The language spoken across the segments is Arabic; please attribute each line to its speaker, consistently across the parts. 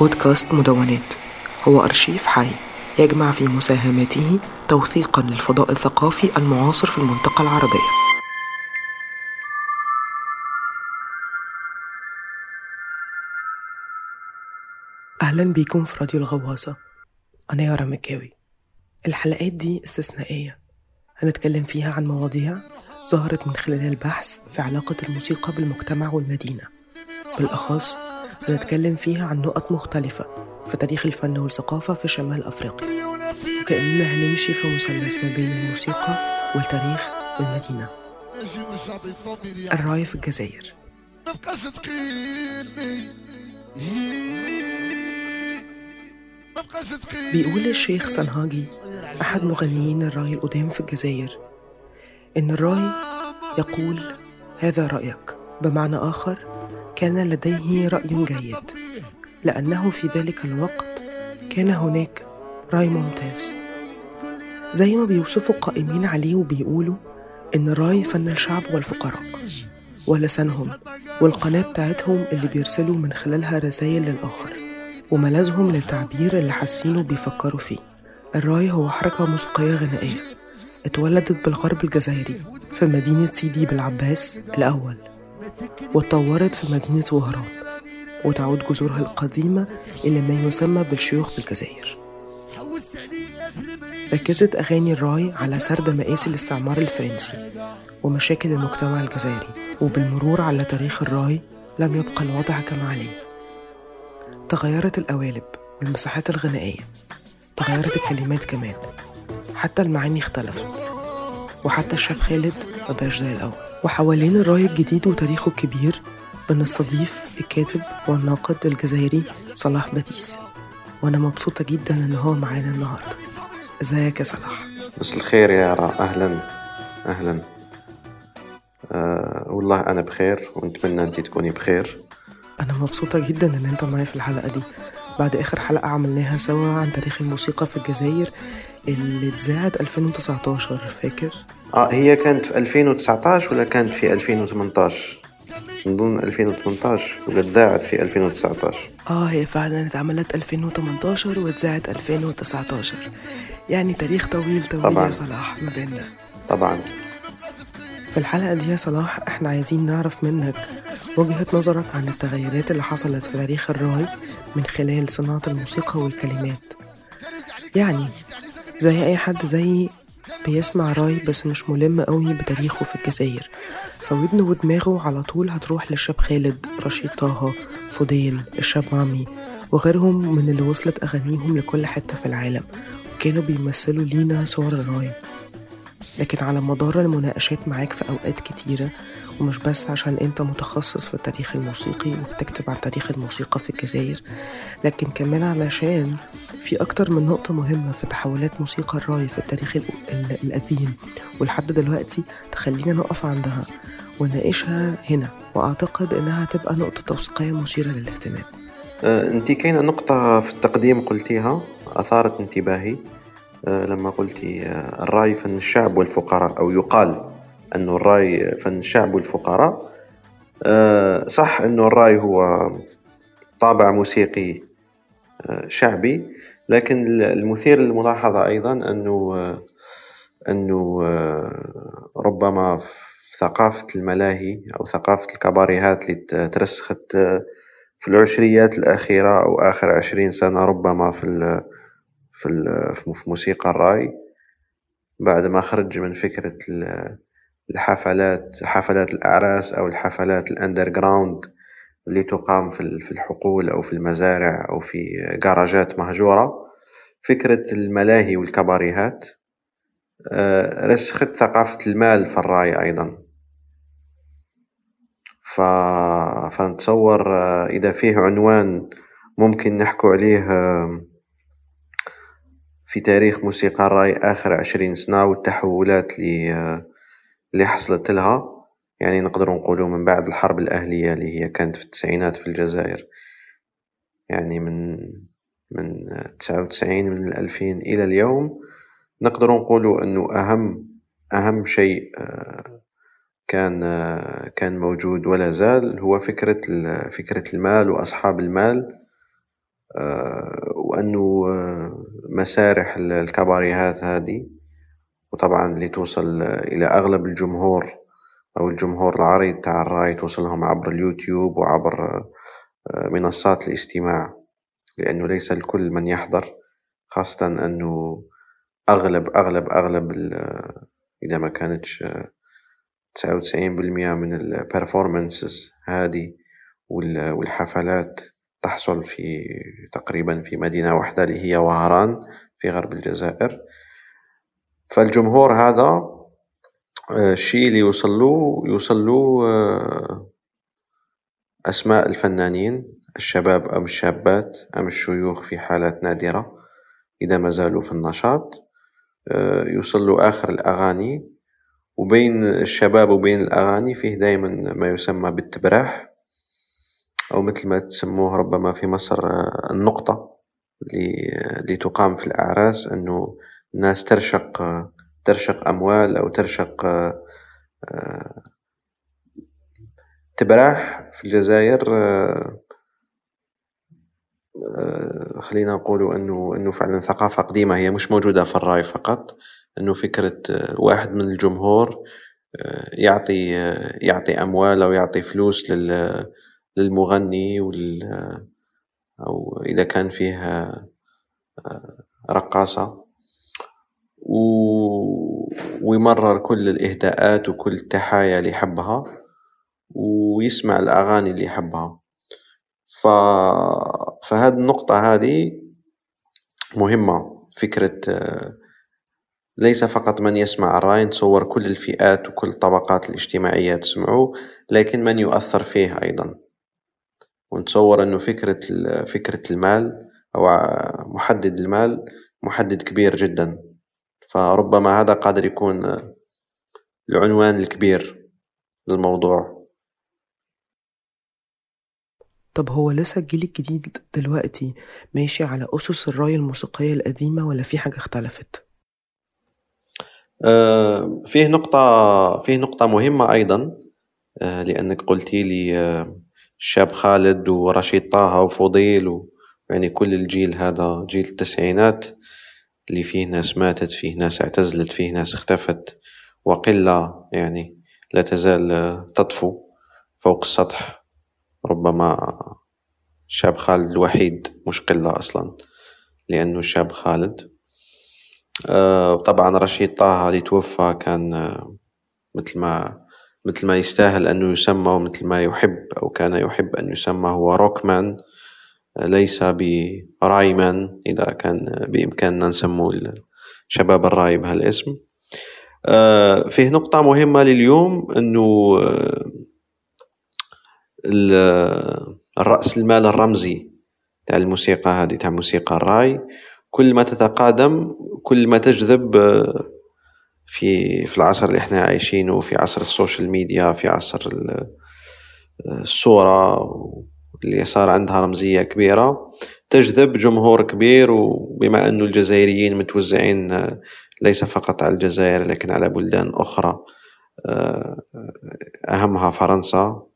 Speaker 1: بودكاست مدونات. هو أرشيف حي يجمع في مساهماته توثيقا للفضاء الثقافي المعاصر في المنطقة العربية. أهلا بيكم في راديو الغواصة. أنا يارا مكاوي. الحلقات دي استثنائية. هنتكلم فيها عن مواضيع ظهرت من خلال البحث في علاقة الموسيقى بالمجتمع والمدينة. بالأخص هنتكلم فيها عن نقط مختلفة في تاريخ الفن والثقافة في شمال أفريقيا. وكأننا هنمشي في مثلث ما بين الموسيقى والتاريخ والمدينة. الرأي في الجزائر. بيقول الشيخ سنهاجي أحد مغنيين الرأي القدام في الجزائر إن الراي يقول هذا رأيك. بمعنى آخر كان لديه رأي جيد لأنه في ذلك الوقت كان هناك رأي ممتاز. زي ما بيوصفوا القائمين عليه وبيقولوا إن الراي فن الشعب والفقراء ولسانهم والقناة بتاعتهم اللي بيرسلوا من خلالها رسائل للآخر وملاذهم للتعبير اللي حاسينه بيفكروا فيه. الراي هو حركة موسيقية غنائية. اتولدت بالغرب الجزائري في مدينة سيدي بالعباس الأول واتطورت في مدينة وهران وتعود جذورها القديمة إلى ما يسمى بالشيوخ بالجزائر. ركزت أغاني الراي على سرد مآسي الاستعمار الفرنسي ومشاكل المجتمع الجزائري وبالمرور على تاريخ الراي لم يبقى الوضع كما عليه. تغيرت القوالب والمساحات الغنائية تغيرت الكلمات كمان. حتى المعاني اختلفت. وحتى الشاب خالد مبقاش زي الأول. وحوالين الراي الجديد وتاريخه الكبير بنستضيف الكاتب والناقد الجزائري صلاح باتيس. وأنا مبسوطة جدا إن هو معانا النهاردة. إزيك يا صلاح؟
Speaker 2: مساء الخير يا يارا أهلا. أهلا. أه والله أنا بخير ونتمنى أنت تكوني بخير.
Speaker 1: أنا مبسوطة جدا إن أنت معايا في الحلقة دي. بعد آخر حلقة عملناها سوا عن تاريخ الموسيقى في الجزائر اللي اتذاعت 2019 فاكر؟
Speaker 2: آه هي كانت في 2019 ولا كانت في 2018 نظن 2018 ولا اتذاعت في 2019
Speaker 1: آه هي فعلا اتعملت 2018 واتذاعت 2019 يعني تاريخ طويل طويل
Speaker 2: طبعاً.
Speaker 1: يا صلاح ما بيننا.
Speaker 2: طبعا.
Speaker 1: في الحلقة دي يا صلاح إحنا عايزين نعرف منك وجهة نظرك عن التغيرات اللي حصلت في تاريخ الراي من خلال صناعة الموسيقى والكلمات. يعني زي أي حد زي بيسمع راي بس مش ملم قوي بتاريخه في الجزائر. فودنه ودماغه على طول هتروح للشاب خالد رشيد طه فضيل الشاب عمي وغيرهم من اللي وصلت أغانيهم لكل حتة في العالم وكانوا بيمثلوا لينا صور الراي لكن على مدار المناقشات معاك في أوقات كتيرة ومش بس عشان أنت متخصص في التاريخ الموسيقي وبتكتب عن تاريخ الموسيقى في الجزائر لكن كمان علشان في أكتر من نقطة مهمة في تحولات موسيقى الرأي في التاريخ ال- ال- القديم ولحد دلوقتي تخلينا نقف عندها ونناقشها هنا وأعتقد إنها تبقى نقطة توثيقية مثيرة للاهتمام.
Speaker 2: آه أنت كاينة نقطة في التقديم قلتيها أثارت انتباهي. لما قلتي آه الرأي فن الشعب والفقراء أو يقال انه الرأي فن الشعب والفقراء آه صح انه الرأي هو طابع موسيقي آه شعبي لكن المثير أنه آه أنه آه ربما في ثقافة الملاهي أو ثقافة الكباريهات اللي ترسخت آه في العشريات الأخيرة أو آخر عشرين سنة ربما في في موسيقى الرأي. بعد ما خرج من فكرة ال- الحفلات حفلات الأعراس أو الحفلات الأندر جراوند اللي تقام في ال- في الحقول أو في المزارع أو في جراجات مهجورة فكرة الملاهي والكباريهات آه، رسخت ثقافة المال في الرأي أيضا. ف... فنتصور آه، إذا فيه عنوان ممكن نحكو عليه في تاريخ موسيقى الراي آخر عشرين سنة والتحولات اللي آه، اللي حصلت لها. يعني نقدر نقولوا من بعد الحرب الأهلية اللي هي كانت في التسعينات في الجزائر. يعني من من تسعة وتسعين من الألفين إلى اليوم. نقدر نقولوا أنه أهم أهم شيء آه، كان كان موجود ولا زال هو فكرة فكرة المال وأصحاب المال. وأنه مسارح الكباريهات هذه وطبعا اللي توصل إلى أغلب الجمهور أو الجمهور العريض تاع الراي توصلهم عبر اليوتيوب وعبر منصات الاستماع لأنه ليس الكل من يحضر خاصة أنه أغلب أغلب أغلب إذا ما كانتش تسعة وتسعين بالمية من البرفورمانسز هذه والحفلات تحصل في تقريبا في مدينة واحدة اللي هي وهران في غرب الجزائر. فالجمهور هذا الشيء اللي يوصل له يوصل له أسماء الفنانين الشباب أم الشابات أم الشيوخ في حالات نادرة إذا ما زالوا في النشاط. يوصل له آخر الأغاني وبين الشباب وبين الأغاني فيه دايما ما يسمى بالتبراح أو مثل ما تسموه ربما في مصر النقطة اللي تقام في الأعراس أنه الناس ترشق ترشق أموال أو ترشق تبراح في الجزائر خلينا نقولوا أنه أنه فعلا ثقافة قديمة هي مش موجودة في الرأي فقط أنه فكرة واحد من الجمهور يعطي يعطي أموال أو يعطي فلوس للمغني وال أو إذا كان فيه رقاصة. ويمرر كل الإهداءات وكل التحايا اللي يحبها ويسمع الأغاني اللي يحبها. ف... فهاد النقطة هذه مهمة. فكرة ليس فقط من يسمع الرأي نتصور كل الفئات وكل الطبقات الاجتماعية تسمعه لكن من يؤثر فيه أيضا. ونتصور أنه فكرة فكرة المال أو محدد المال محدد كبير جدا فربما هذا قادر يكون العنوان الكبير للموضوع
Speaker 1: طب هو لسه الجيل الجديد دلوقتي ماشي على أسس الراي الموسيقية القديمة ولا في حاجة اختلفت؟
Speaker 2: آه فيه نقطة فيه نقطة مهمة أيضا آه لأنك قلتي لي آه الشاب خالد ورشيد طه وفضيل و يعني كل الجيل هذا جيل التسعينات اللي فيه ناس ماتت فيه ناس اعتزلت فيه ناس اختفت وقلة يعني لا تزال تطفو فوق السطح. ربما الشاب خالد الوحيد مش قلة أصلا لأنه الشاب خالد. طبعا رشيد طه اللي توفى كان مثل ما مثل ما يستاهل أنه يسمى ومثل ما يحب أو كان يحب أن يسمى هو روكمان ليس برأيمان إذا كان بإمكاننا نسمو شباب الرأي بهالاسم. فيه نقطة مهمة لليوم أنه الرأس المال الرمزي تاع الموسيقى هذه تاع موسيقى الرأي كل ما تتقادم كل ما تجذب في في العصر اللي إحنا عايشينه في عصر السوشيال ميديا في عصر الصورة اللي صار عندها رمزية كبيرة تجذب جمهور كبير وبما أنه الجزائريين متوزعين ليس فقط على الجزائر لكن على بلدان أخرى أهمها فرنسا.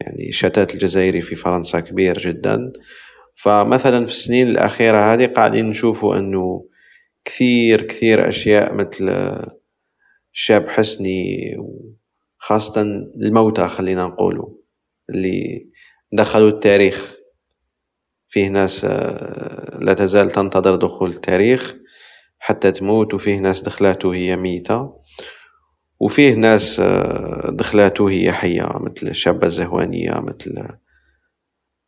Speaker 2: يعني شتات الجزائري في فرنسا كبير جدا. فمثلا في السنين الأخيرة هذه قاعدين نشوفوا أنه كثير كثير أشياء مثل الشاب حسني خاصة الموتى خلينا نقولوا اللي دخلوا التاريخ. فيه ناس لا تزال تنتظر دخول التاريخ حتى تموت وفيه ناس دخلات وهي ميتة وفيه ناس دخلات وهي حية مثل الشابة الزهوانية مثل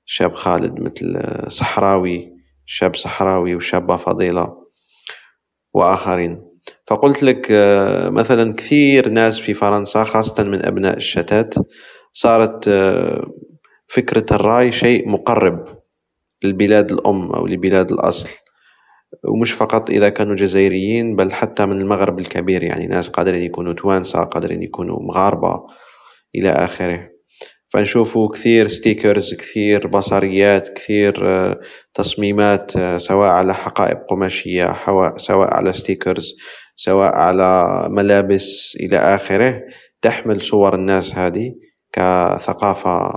Speaker 2: شاب خالد مثل صحراوي شاب صحراوي وشابة فضيلة. وآخرين. فقلت لك مثلا كثير ناس في فرنسا خاصة من أبناء الشتات صارت فكرة الراي شيء مقرب للبلاد الأم أو لبلاد الأصل. ومش فقط إذا كانوا جزائريين بل حتى من المغرب الكبير يعني ناس قادرين يكونوا توانسة قادرين يكونوا مغاربة إلى آخره. فنشوفوا كثير stickers كثير بصريات كثير تصميمات سواء على حقائب قماشية سواء على stickers سواء على ملابس إلى آخره. تحمل صور الناس هذه كثقافة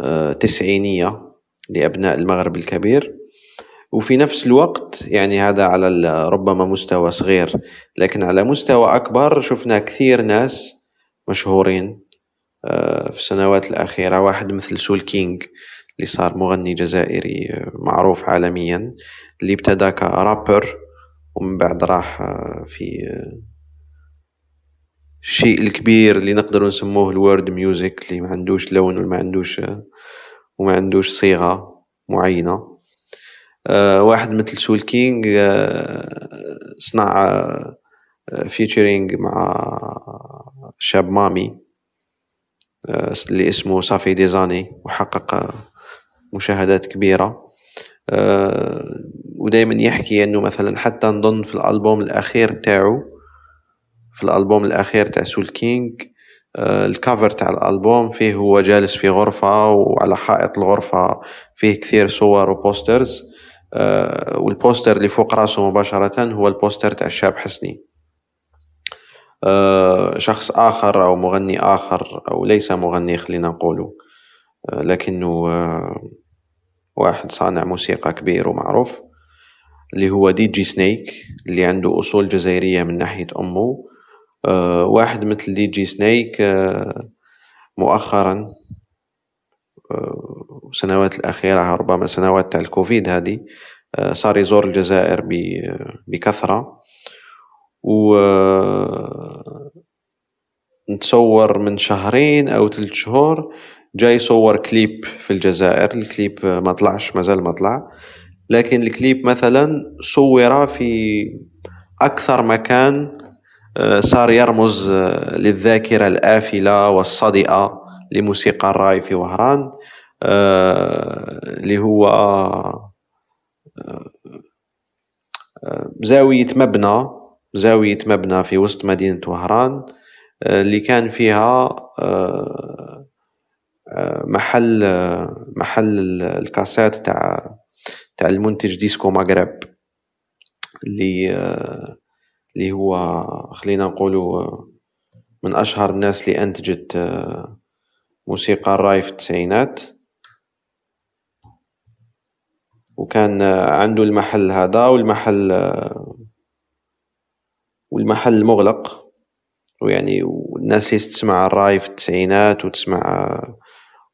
Speaker 2: آه، تسعينية لأبناء المغرب الكبير. وفي نفس الوقت يعني هذا على ربما مستوى صغير لكن على مستوى أكبر شفنا كثير ناس مشهورين آه، في السنوات الأخيرة واحد مثل سول كينج اللي صار مغني جزائري آه، معروف عالميا اللي ابتدى كرابر ومن بعد راح في الشيء الكبير اللي نقدر نسموه ال world music اللي ما عندوش لون وما عندوش وما عندوش صيغة معينة. آه، واحد مثل Soolking آه، صنع featuring آه، مع شاب مامي. اللي اسمه Ça fait des années وحقق مشاهدات كبيرة. ودايما يحكي إنه مثلا حتى نظن في الألبوم الأخير تاعو في الألبوم الأخير تاع Soolking آه، ال cover تاع الألبوم فيه هو جالس في غرفة وعلى حائط الغرفة فيه كثير صور و posters. آه، وال poster اللي فوق راسه مباشرة هو ال poster تاع الشاب حسني. آه، شخص آخر أو مغني آخر أو ليس مغني خلينا نقوله. لكنه واحد صانع موسيقى كبير ومعروف اللي هو DJ Snake اللي عنده أصول جزائرية من ناحية أمه. آه، واحد مثل DJ Snake آه، مؤخرا السنوات آه، الأخيرة ربما سنوات تاع الكوفيد هذه صار يزور الجزائر بكثرة. و نتصور من شهرين أو ثلاث شهور جاي يصور كليب في الجزائر الكليب ما طلعش مازال ما طلع. لكن الكليب مثلا صور في أكثر مكان آه، صار يرمز آه، للذاكرة الآفلة والصدئة لموسيقى الرأي في وهران آه، اللي هو زاوية مبنى زاوية مبنى في وسط مدينة وهران اللي كان فيها محل محل الكاسات تاع تاع المنتج ديسكو مغرب اللي اللي هو خلينا نقولوا من أشهر الناس اللي أنتجت آه، موسيقى الراي في التسعينات. وكان عنده المحل هذا والمحل آه، والمحل مغلق. ويعني والناس تسمع الراي في التسعينات وتسمع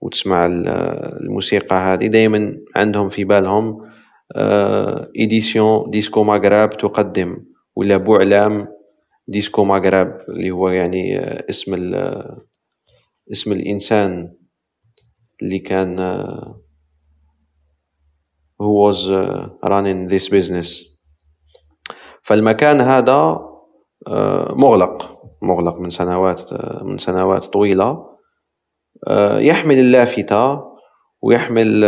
Speaker 2: وتسمع الموسيقى هذه دائما عندهم في بالهم édition Disco Maghreb تقدم ولا بوعلام Disco Maghreb اللي هو يعني آه، اسم آه، اسم الإنسان اللي كان هو was running this business. فالمكان هذا آه، مغلق مغلق من سنوات من سنوات طويلة. يحمل اللافتة ويحمل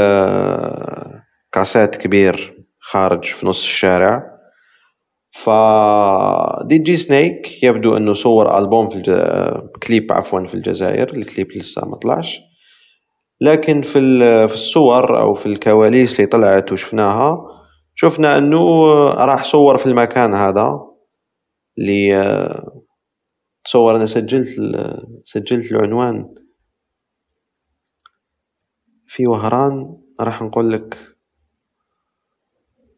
Speaker 2: كاسات كبير خارج في نص الشارع. ف دي جي سنيك يبدو أنه صور ألبوم في الج... كليب عفوا في الجزائر الكليب لسه ما طلعش. لكن في في الصور أو في الكواليس اللي طلعت وشفناها شفنا أنه راح صور في المكان هذا. اللي تصور أنا سجلت سجلت العنوان في وهران راح نقول لك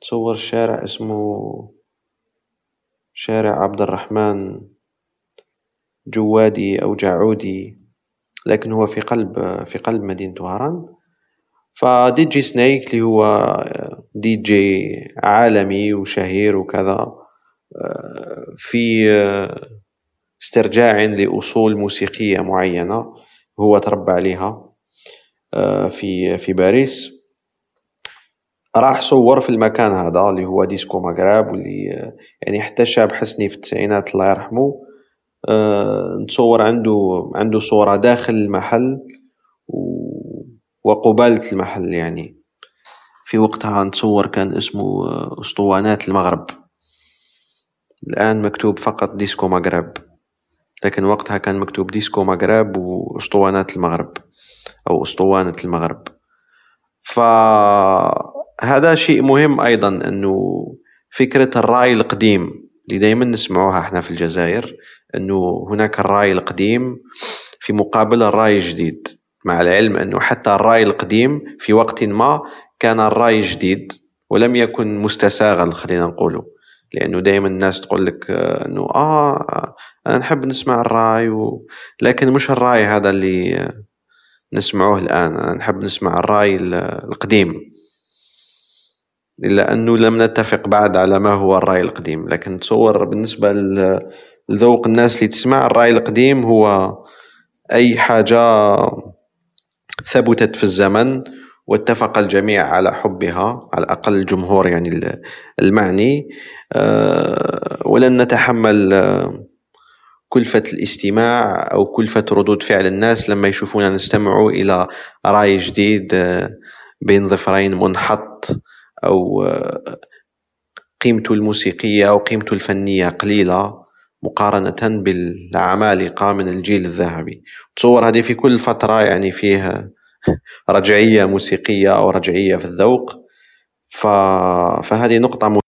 Speaker 2: تصور شارع اسمه شارع عبد الرحمن جوادي أو جعودي لكن هو في قلب في قلب مدينة وهران. ف DJ Snake اللي هو دي جي عالمي وشهير وكذا في استرجاع لأصول موسيقية معينة هو تربى عليها في في باريس. راح صور في المكان هذا اللي هو Disco Maghreb واللي يعني حتى الشاب حسني في التسعينات الله يرحمه. نتصور عنده عنده صورة داخل المحل وقبالة المحل يعني. في وقتها نتصور كان اسمه أسطوانات المغرب. الآن مكتوب فقط Disco Maghreb لكن وقتها كان مكتوب Disco Maghreb وأسطوانات المغرب أو أسطوانة المغرب. ف هذا شيء مهم أيضا أنه فكرة الرأي القديم اللي دايما نسمعوها إحنا في الجزائر أنه هناك الرأي القديم في مقابل الرأي الجديد مع العلم أنه حتى الرأي القديم في وقت ما كان الرأي جديد ولم يكن مستساغا خلينا نقوله. لأنه دائما الناس تقول لك أنه آه أنا نحب نسمع الرأي و... لكن مش الرأي هذا اللي نسمعه الآن. أنا نحب نسمع الرأي القديم. إلا أنه لم نتفق بعد على ما هو الرأي القديم. لكن تصور بالنسبة لذوق الناس اللي تسمع الرأي القديم هو أي حاجة ثبتت في الزمن. واتفق الجميع على حبها على الأقل الجمهور يعني المعني. آه، ولن نتحمل كلفة الاستماع أو كلفة ردود فعل الناس لما يشوفونا نستمع إلى رأي جديد آه، بين ظفرين منحط أو آه، قيمته الموسيقية أو قيمته الفنية قليلة مقارنة بالعمالقة من الجيل الذهبي. تصور هذه في كل فترة يعني فيه رجعية موسيقية أو رجعية في الذوق. ف... فهذه نقطة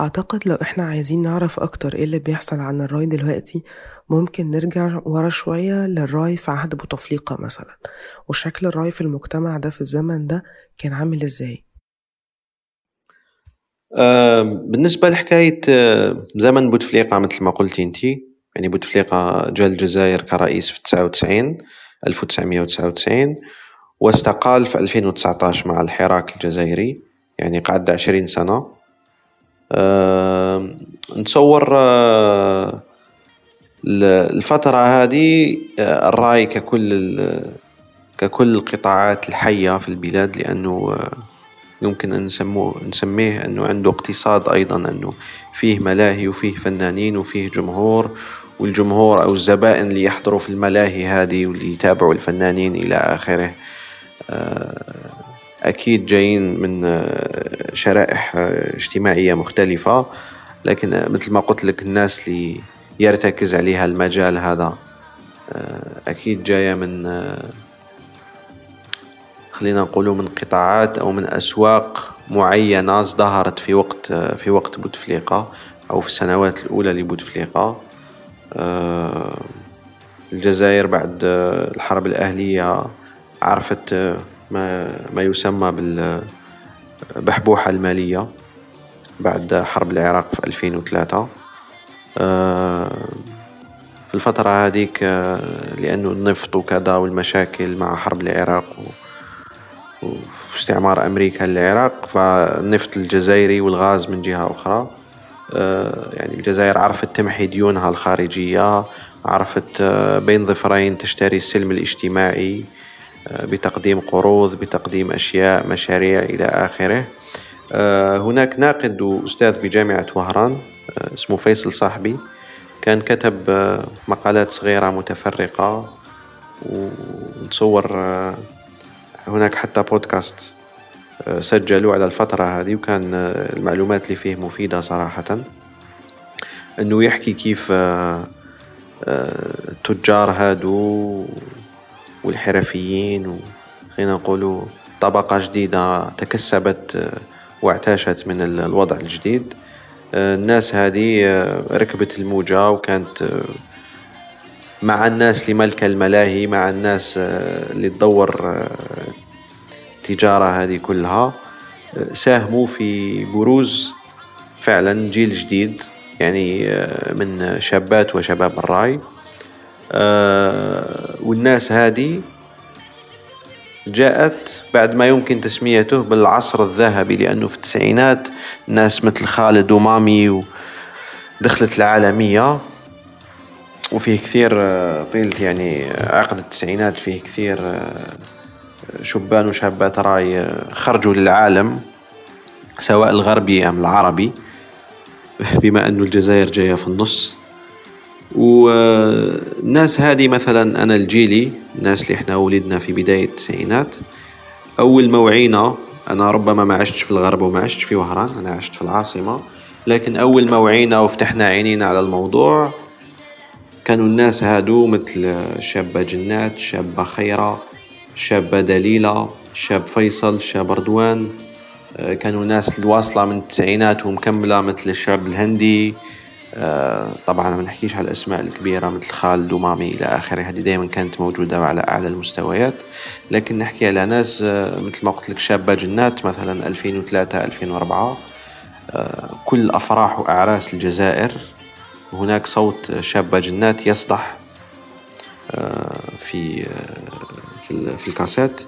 Speaker 1: أعتقد لو إحنا عايزين نعرف أكتر إيه اللي بيحصل عن الراي دلوقتي ممكن نرجع ورا شوية للراي في عهد بوتفليقة مثلا. وشكل الرأي في المجتمع ده في الزمن ده كان عامل إزاي؟
Speaker 2: بالنسبة لحكاية زمن بوتفليقة مثل ما قلتي انت يعني بوتفليقة جاء الجزائر كرئيس في 99 1999 واستقال في 2019 مع الحراك الجزائري يعني قعد 20 سنة. نتصور الفترة هذه الرأي ككل ككل القطاعات الحية في البلاد لأنه يمكن أن نسميه أنه عنده اقتصاد أيضا أنه فيه ملاهي وفيه فنانين وفيه جمهور والجمهور أو الزبائن اللي يحضروا في الملاهي هذه واللي يتابعوا الفنانين إلى آخره. أكيد جايين من شرائح اجتماعية مختلفة لكن مثل ما قلت لك الناس اللي يرتكز عليها المجال هذا أكيد جاية من خلينا نقولوا من قطاعات أو من أسواق معينة ازدهرت في وقت في وقت بوتفليقة أو في السنوات الأولى لبوتفليقة. الجزائر بعد الحرب الأهلية عرفت ما, ما يسمى بالبحبوحة المالية بعد حرب العراق في 2003 في الفترة هذيك لأنه النفط وكذا والمشاكل مع حرب العراق واستعمار أمريكا للعراق فالنفط الجزائري والغاز من جهة أخرى. يعني الجزائر عرفت تمحي ديونها الخارجية عرفت بين ظفرين تشتري السلم الاجتماعي بتقديم قروض بتقديم أشياء مشاريع إلى آخره. هناك ناقد وأستاذ بجامعة وهران اسمه فيصل صاحبي كان كتب مقالات صغيرة متفرقة ونتصور هناك حتى بودكاست سجلوا على الفترة هذه وكان المعلومات اللي فيه مفيدة صراحة. إنه يحكي كيف التجار هادو والحرفيين خلينا نقولوا طبقة جديدة تكسبت واعتاشت من الوضع الجديد. الناس هذه ركبت الموجة وكانت مع الناس اللي ملك الملاهي مع الناس اللي تدور التجارة هذه كلها ساهموا في بروز فعلا جيل جديد يعني من شابات وشباب الرأي. والناس هذه جاءت بعد ما يمكن تسميته بالعصر الذهبي لأنه في التسعينات ناس مثل خالد ومامي دخلت العالمية وفيه كثير طيلة يعني عقد التسعينات فيه كثير شبان وشابات راي خرجوا للعالم سواء الغربي أم العربي بما أنه الجزائر جاية في النص. والناس هذه مثلا أنا الجيلي الناس اللي إحنا ولدنا في بداية التسعينات. أول موعينا أنا ربما ما عشتش في الغرب وما عشتش في وهران أنا عشت في العاصمة. لكن أول موعينا وفتحنا عينينا على الموضوع كانوا الناس هادو مثل الشابة جنات الشابة خيرة الشابة دليلة الشاب فيصل الشاب رضوان. كانوا ناس الواصلة من التسعينات ومكملة مثل الشاب الهندي. طبعا ما نحكيش على الأسماء الكبيرة مثل خالد ومامي إلى آخره هذه دائما كانت موجودة على أعلى المستويات. لكن نحكي على ناس مثل ما قلت لك شابة جنات مثلا 2003 2004 كل أفراح وأعراس الجزائر. هناك صوت شابة جنات يصدح في في, في الكاسات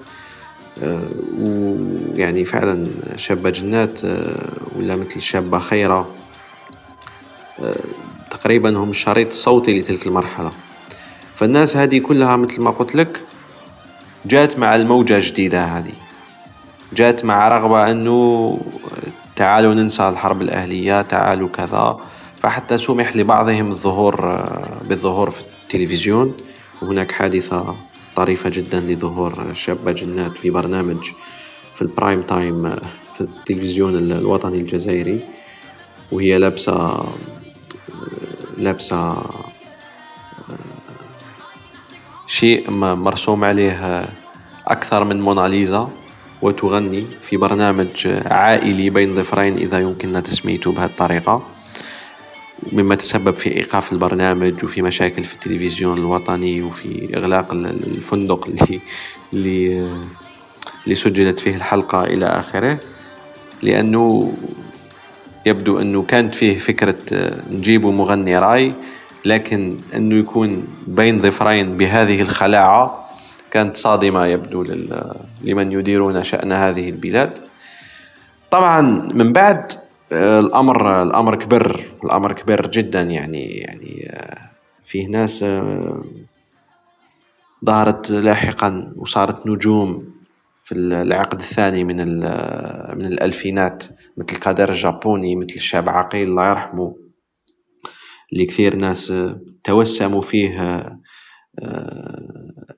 Speaker 2: ويعني فعلا شابة جنات ولا مثل شابة خيرة. تقريبا هم الشريط الصوتي لتلك المرحلة. فالناس هذه كلها مثل ما قلت لك جات مع الموجة الجديدة هذه. جات مع رغبة أنه تعالوا ننسى الحرب الأهلية تعالوا كذا. فحتى سمح لبعضهم الظهور بالظهور في التلفزيون. وهناك حادثة طريفة جدا لظهور شابة جنات في برنامج في ال prime time في التلفزيون الوطني الجزائري وهي لابسة لابسة شيء مرسوم عليه أكثر من موناليزا وتغني في برنامج عائلي بين ظفرين إذا يمكننا تسميته بهذه الطريقة. مما تسبب في إيقاف البرنامج وفي مشاكل في التلفزيون الوطني وفي إغلاق الفندق اللي اللي اللي سجلت فيه الحلقة إلى آخره. لأنه يبدو أنه كانت فيه فكرة نجيبوا مغني رأي لكن أنه يكون بين ظفرين بهذه الخلاعة كانت صادمة يبدو لمن يديرون شأن هذه البلاد. طبعا من بعد الأمر الأمر كبر الأمر كبر جدا يعني يعني فيه ناس ظهرت لاحقا وصارت نجوم في العقد الثاني من من الألفينات مثل كادر الجابوني مثل الشاب عقيل الله يرحمه اللي كثير ناس توسموا فيه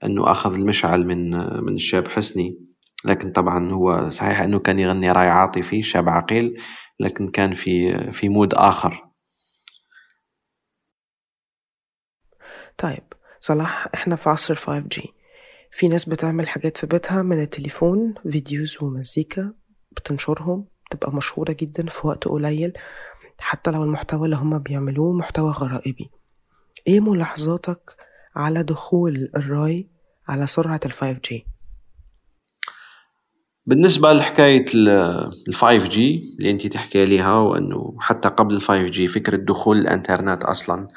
Speaker 2: أنه أخذ المشعل من من الشاب حسني. لكن طبعا هو صحيح أنه كان يغني راي عاطفي شاب عقيل. لكن كان في في mode آخر.
Speaker 1: طيب صلاح إحنا في عصر ال 5G في ناس بتعمل حاجات في بيتها من التليفون videos ومزيكا بتنشرهم تبقى مشهورة جدا في وقت قليل حتى لو المحتوى اللي هما بيعملوه محتوى غرائبي. إيه ملاحظاتك على دخول الراي على سرعة ال 5G؟
Speaker 2: بالنسبة لحكاية ال 5G اللي انت تحكي عليها وأنه حتى قبل ال 5G فكرة دخول الإنترنت أصلا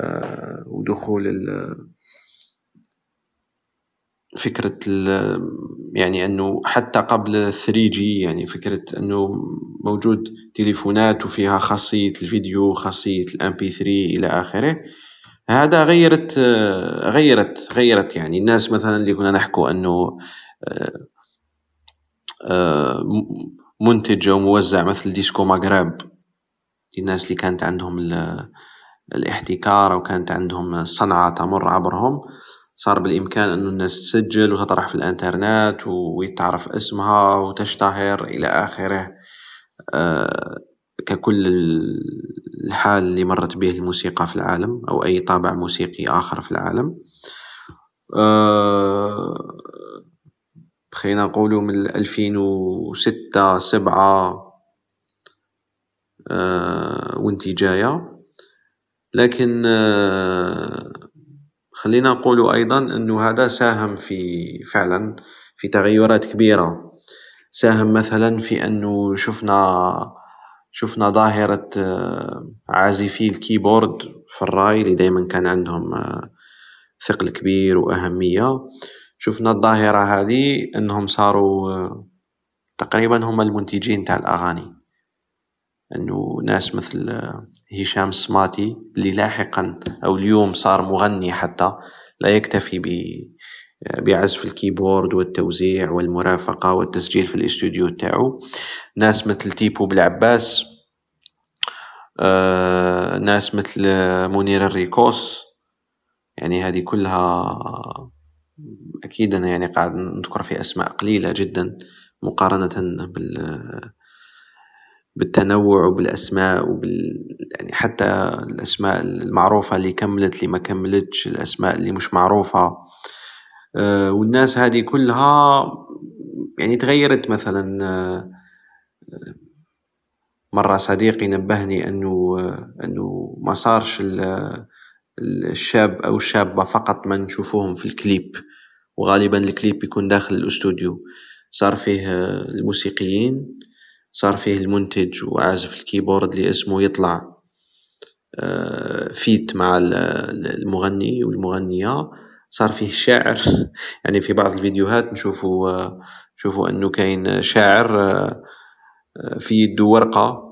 Speaker 2: آه، ودخول ال فكرة ال يعني أنه حتى قبل 3G يعني فكرة أنه موجود تليفونات وفيها خاصية الفيديو خاصية ال MP3 إلى آخره. هذا غيرت غيرت غيرت يعني الناس مثلا اللي كنا نحكوا أنه آه، آه، منتج أو موزع مثل Disco Maghreb. الناس اللي كانت عندهم الاحتكار أو كانت عندهم صنعة تمر عبرهم صار بالإمكان أنه الناس تسجل وتطرح في الإنترنت ويتعرف اسمها وتشتهر إلى آخره. آه، ككل الحال اللي مرت به الموسيقى في العالم أو أي طابع موسيقي آخر في العالم. آه، خلينا نقولوا من ألفين وستة سبعة آه، وانتي جاية. لكن آه، خلينا نقولوا أيضا أنه هذا ساهم في فعلا في تغيرات كبيرة. ساهم مثلا في أنه شفنا شفنا ظاهرة آه، عازفي الكيبورد في الرأي اللي دايما كان عندهم ثقل كبير وأهمية. شفنا الظاهرة هذه أنهم صاروا تقريبا هم المنتجين تاع الأغاني. أنه ناس مثل هشام السماطي اللي لاحقا أو اليوم صار مغني حتى لا يكتفي ب بعزف ال keyboard والتوزيع والمرافقة والتسجيل في الإستوديو تاعو. ناس مثل Tipo بلعباس آه، ناس مثل منير Recos. يعني هذه كلها أكيد أنا يعني قاعد نذكر في أسماء قليلة جدا مقارنة بال بالتنوع وبالأسماء وبال يعني حتى الأسماء المعروفة اللي كملت اللي ما كملتش الأسماء اللي مش معروفة. آه، والناس هذه كلها يعني تغيرت مثلا آه، مرة صديقي نبهني أنه أنه ما صارش الشاب أو الشابة فقط ما نشوفوهم في الكليب وغالبا الكليب يكون داخل الأستوديو. صار فيه الموسيقيين صار فيه المنتج وعازف الكيبورد اللي اسمه يطلع فيت مع المغني والمغنية. صار فيه الشاعر يعني في بعض الفيديوهات نشوفوا نشوفوا أنه كاين شاعر في يدو ورقة.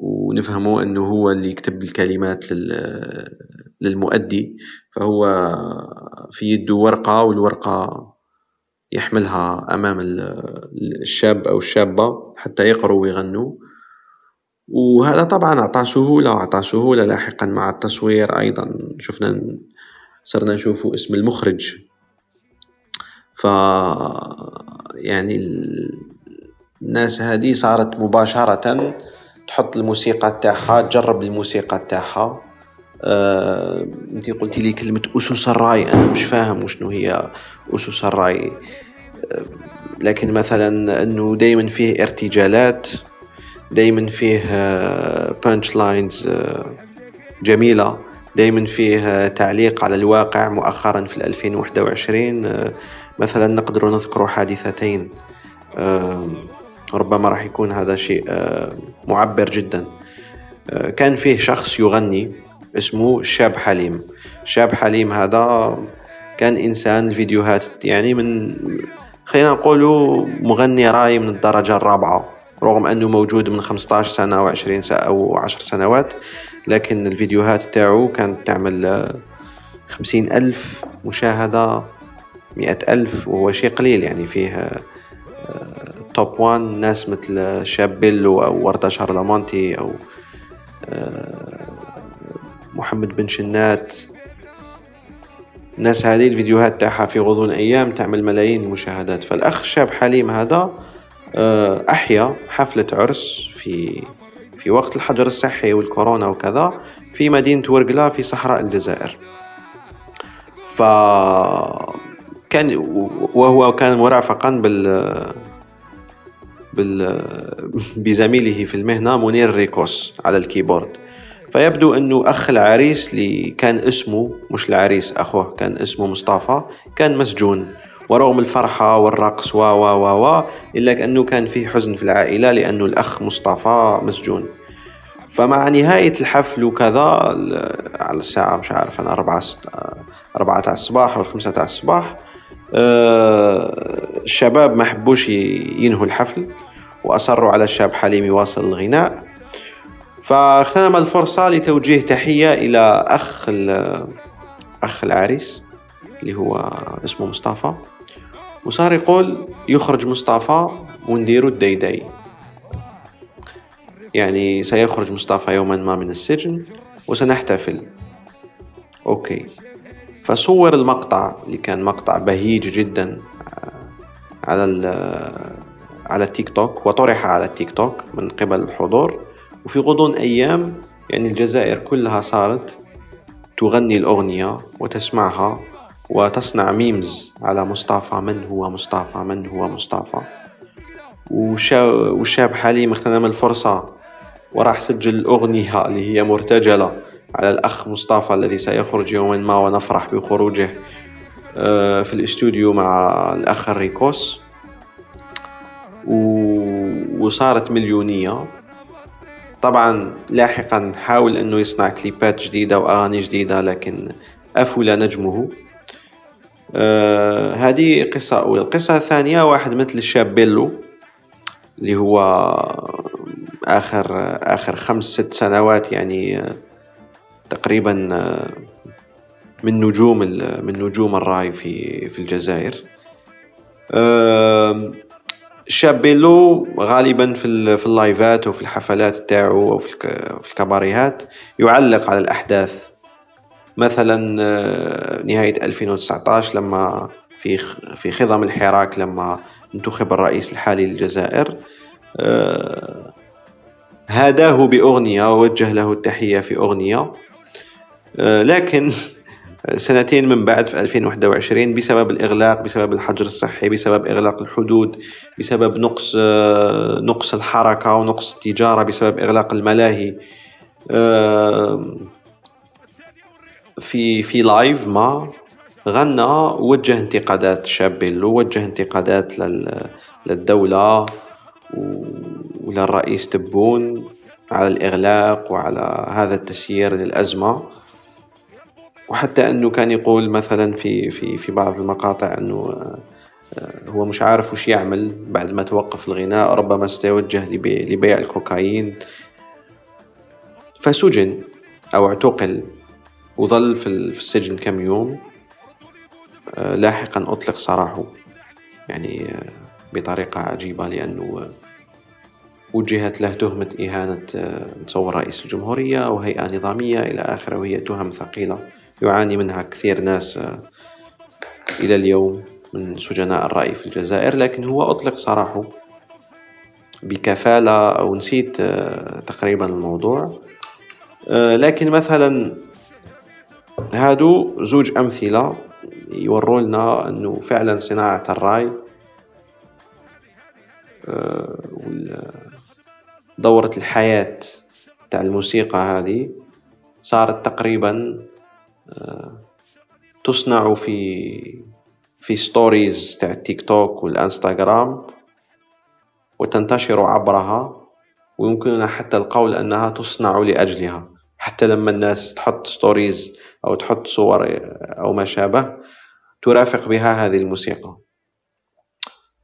Speaker 2: ونفهموا إنه هو اللي يكتب الكلمات للمؤدي فهو في يدو ورقة والورقة يحملها أمام الشاب أو الشابة حتى يقروا ويغنوا. وهذا طبعا اعطى سهولة واعطى سهولة لاحقا مع التصوير أيضا. شفنا صرنا نشوفوا اسم المخرج. ف يعني الناس هذه صارت مباشرة تحط الموسيقى تاعها تجرب الموسيقى تاعها. آه، انت قلتي لي كلمة أسس الرأي أنا مش فاهم وشنو هي أسس الرأي. آه، لكن مثلا أنه دايما فيه ارتجالات دايما فيه بانش آه، لاينز آه، جميلة دايما فيه تعليق على الواقع مؤخرا في 2021 آه، مثلا نقدر نذكر حادثتين. ربما راح يكون هذا شيء معبر جدا. كان فيه شخص يغني اسمه شاب حليم. شاب حليم هذا كان إنسان الفيديوهات يعني من خلينا نقولوا مغني رأي من الدرجة الرابعة رغم أنه موجود من 15 سنة أو 20 سنة أو 10 سنوات لكن الفيديوهات تاعو كانت تعمل خمسين ألف مشاهدة مئة ألف وهو شيء قليل يعني فيه توب وان ناس مثل شاب بيلو أو وردة شارلمانتي أو آه، محمد بن شنات. الناس هذه الفيديوهات تاعها في غضون أيام تعمل ملايين المشاهدات فالأخ شاب حليم هذا آه، أحيا حفلة عرس في في وقت الحجر الصحي والكورونا وكذا في مدينة ورقلة في صحراء الجزائر. ف كان وهو كان مرافقا بال بزميله في المهنة منير ريكوس على الكيبورد. فيبدو أنه أخ العريس اللي كان اسمه مش العريس أخوه كان اسمه مصطفى كان مسجون. ورغم الفرحة والرقص و و و و إلا أنه كان فيه حزن في العائلة لأنه الأخ مصطفى مسجون. فمع نهاية الحفل وكذا على الساعة مش عارف أنا أربعة أربعة تاع الصباح أو خمسة تاع الصباح الشباب ما حبوش ينهوا الحفل وأصروا على الشاب حليم يواصل الغناء. فاغتنم الفرصة لتوجيه تحية إلى أخ أخ العريس اللي هو اسمه مصطفى. وصار يقول يخرج مصطفى ونديرو الديداي. يعني سيخرج مصطفى يوما ما من السجن وسنحتفل. okay. فصور المقطع اللي كان مقطع بهيج جدا آه، على آه، على التيك توك وطرح على التيك توك من قبل الحضور. وفي غضون أيام يعني الجزائر كلها صارت تغني الأغنية وتسمعها وتصنع ميمز على مصطفى من هو مصطفى من هو مصطفى. وشاب حليم اغتنم الفرصة وراح سجل أغنية اللي هي مرتجلة. على الأخ مصطفى الذي سيخرج يوما ما ونفرح بخروجه آه، في الاستوديو مع الأخ الريكوس وصارت مليونية. طبعا لاحقا حاول أنه يصنع كليبات جديدة وأغاني جديدة لكن افل نجمه. آه هذه قصة أولى القصة الثانية واحد مثل الشاب بيلو اللي هو آخر آخر خمس ست سنوات يعني آه تقريبا آه من نجوم من نجوم الرأي في في الجزائر. آه شاب بيلو غالبا في في اللايفات وفي الحفلات تاعو أو في الكباريهات يعلق على الأحداث. مثلا آه، نهاية 2019 لما في في خضم الحراك لما انتخب الرئيس الحالي للجزائر. هاداه بأغنية ووجه له التحية في أغنية. آه، لكن سنتين من بعد في 2021 بسبب الإغلاق بسبب الحجر الصحي بسبب إغلاق الحدود بسبب نقص نقص الحركة ونقص التجارة بسبب إغلاق الملاهي في في لايف ما غنى وجه انتقادات شابيل ووجه انتقادات للدولة وللرئيس تبون على الإغلاق وعلى هذا التسيير للأزمة. وحتى أنه كان يقول مثلا في في في بعض المقاطع أنه آه، هو مش عارف وش يعمل بعد ما توقف الغناء ربما سيتوجه لبيع الكوكايين. فسجن أو اعتقل وظل في السجن كم يوم آه، لاحقا أطلق سراحه يعني آه، بطريقة عجيبة لأنه وجهت له تهمة إهانة متصور رئيس الجمهورية أو هيئة نظامية إلى آخره وهي تهم ثقيلة. يعاني منها كثير ناس إلى اليوم من سجناء الرأي في الجزائر لكن هو أطلق سراحه بكفالة أو نسيت تقريبا الموضوع. لكن مثلا هادو زوج أمثلة يوروا لنا أنه فعلا صناعة الرأي دورة الحياة تاع الموسيقى هذه صارت تقريبا تصنع في في stories تاع ال TikTok وال Instagram وتنتشر عبرها ويمكننا حتى القول أنها تصنع لأجلها. حتى لما الناس تحط stories أو تحط صور أو ما شابه ترافق بها هذه الموسيقى.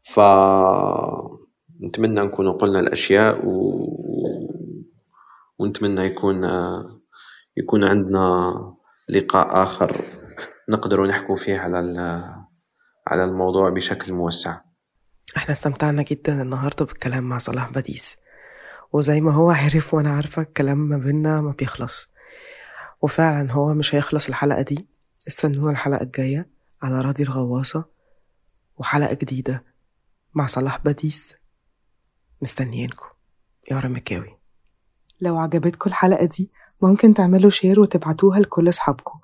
Speaker 2: ف نتمنى نكون قلنا الأشياء و... ونتمنى يكون يكون عندنا لقاء آخر نقدر نحكو فيه على على الموضوع بشكل موسع.
Speaker 1: إحنا استمتعنا جدا النهاردة بالكلام مع صلاح بديس. وزي ما هو عارف وأنا عارفة الكلام ما بينا ما بيخلص. وفعلا هو مش هيخلص الحلقة دي. استنونا الحلقة الجاية على راديو الغواصة. وحلقة جديدة مع صلاح بديس. مستنيينكم. يا رمكاوي لو عجبتكم الحلقة دي ممكن تعملوا share وتبعتوها لكل أصحابكم.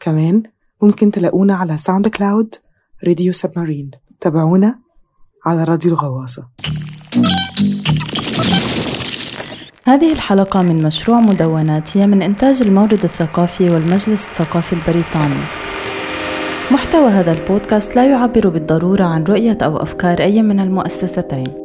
Speaker 1: كمان ممكن تلاقونا على SoundCloud Radio Submarine تابعونا على راديو الغواصة.
Speaker 3: هذه الحلقة من مشروع مدونات هي من إنتاج المورد الثقافي والمجلس الثقافي البريطاني. محتوى هذا البودكاست لا يعبر بالضرورة عن رؤية أو أفكار أي من المؤسستين.